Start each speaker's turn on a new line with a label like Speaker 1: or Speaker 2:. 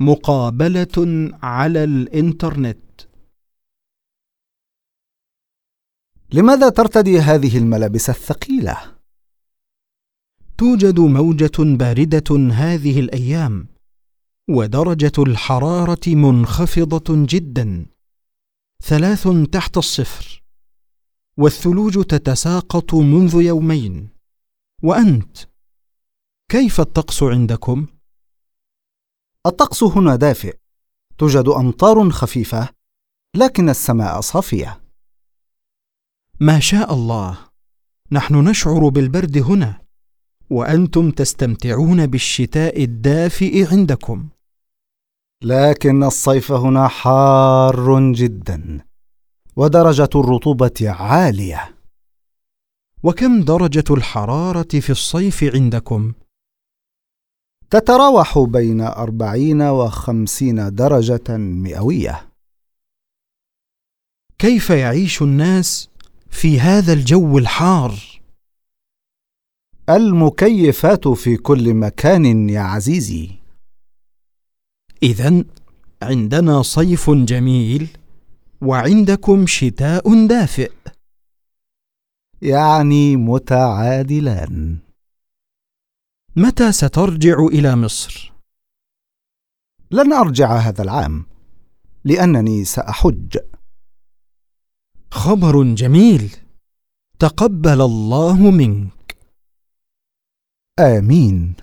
Speaker 1: مقابلة على الإنترنت.
Speaker 2: لماذا ترتدي هذه الملابس الثقيلة؟
Speaker 1: توجد موجة باردة هذه الأيام ودرجة الحرارة منخفضة جدا. ثلاث تحت الصفر والثلوج تتساقط منذ يومين. وأنت كيف الطقس عندكم؟
Speaker 2: الطقس هنا دافئ. توجد أمطار خفيفة لكن السماء صافية.
Speaker 1: ما شاء الله. نحن نشعر بالبرد هنا وأنتم تستمتعون بالشتاء الدافئ عندكم.
Speaker 2: لكن الصيف هنا حار جدا ودرجة الرطوبة عالية.
Speaker 1: وكم درجة الحرارة في الصيف عندكم؟
Speaker 2: تتراوح بين أربعين وخمسين درجة مئوية.
Speaker 1: كيف يعيش الناس في هذا الجو الحار؟
Speaker 2: المكيفات في كل مكان يا عزيزي.
Speaker 1: اذا عندنا صيف جميل وعندكم شتاء دافئ.
Speaker 2: يعني متعادلان
Speaker 1: متى سترجع إلى مصر؟
Speaker 2: لن أرجع هذا العام لأنني سأحج.
Speaker 1: خبر جميل. تقبل الله منك.
Speaker 2: آمين.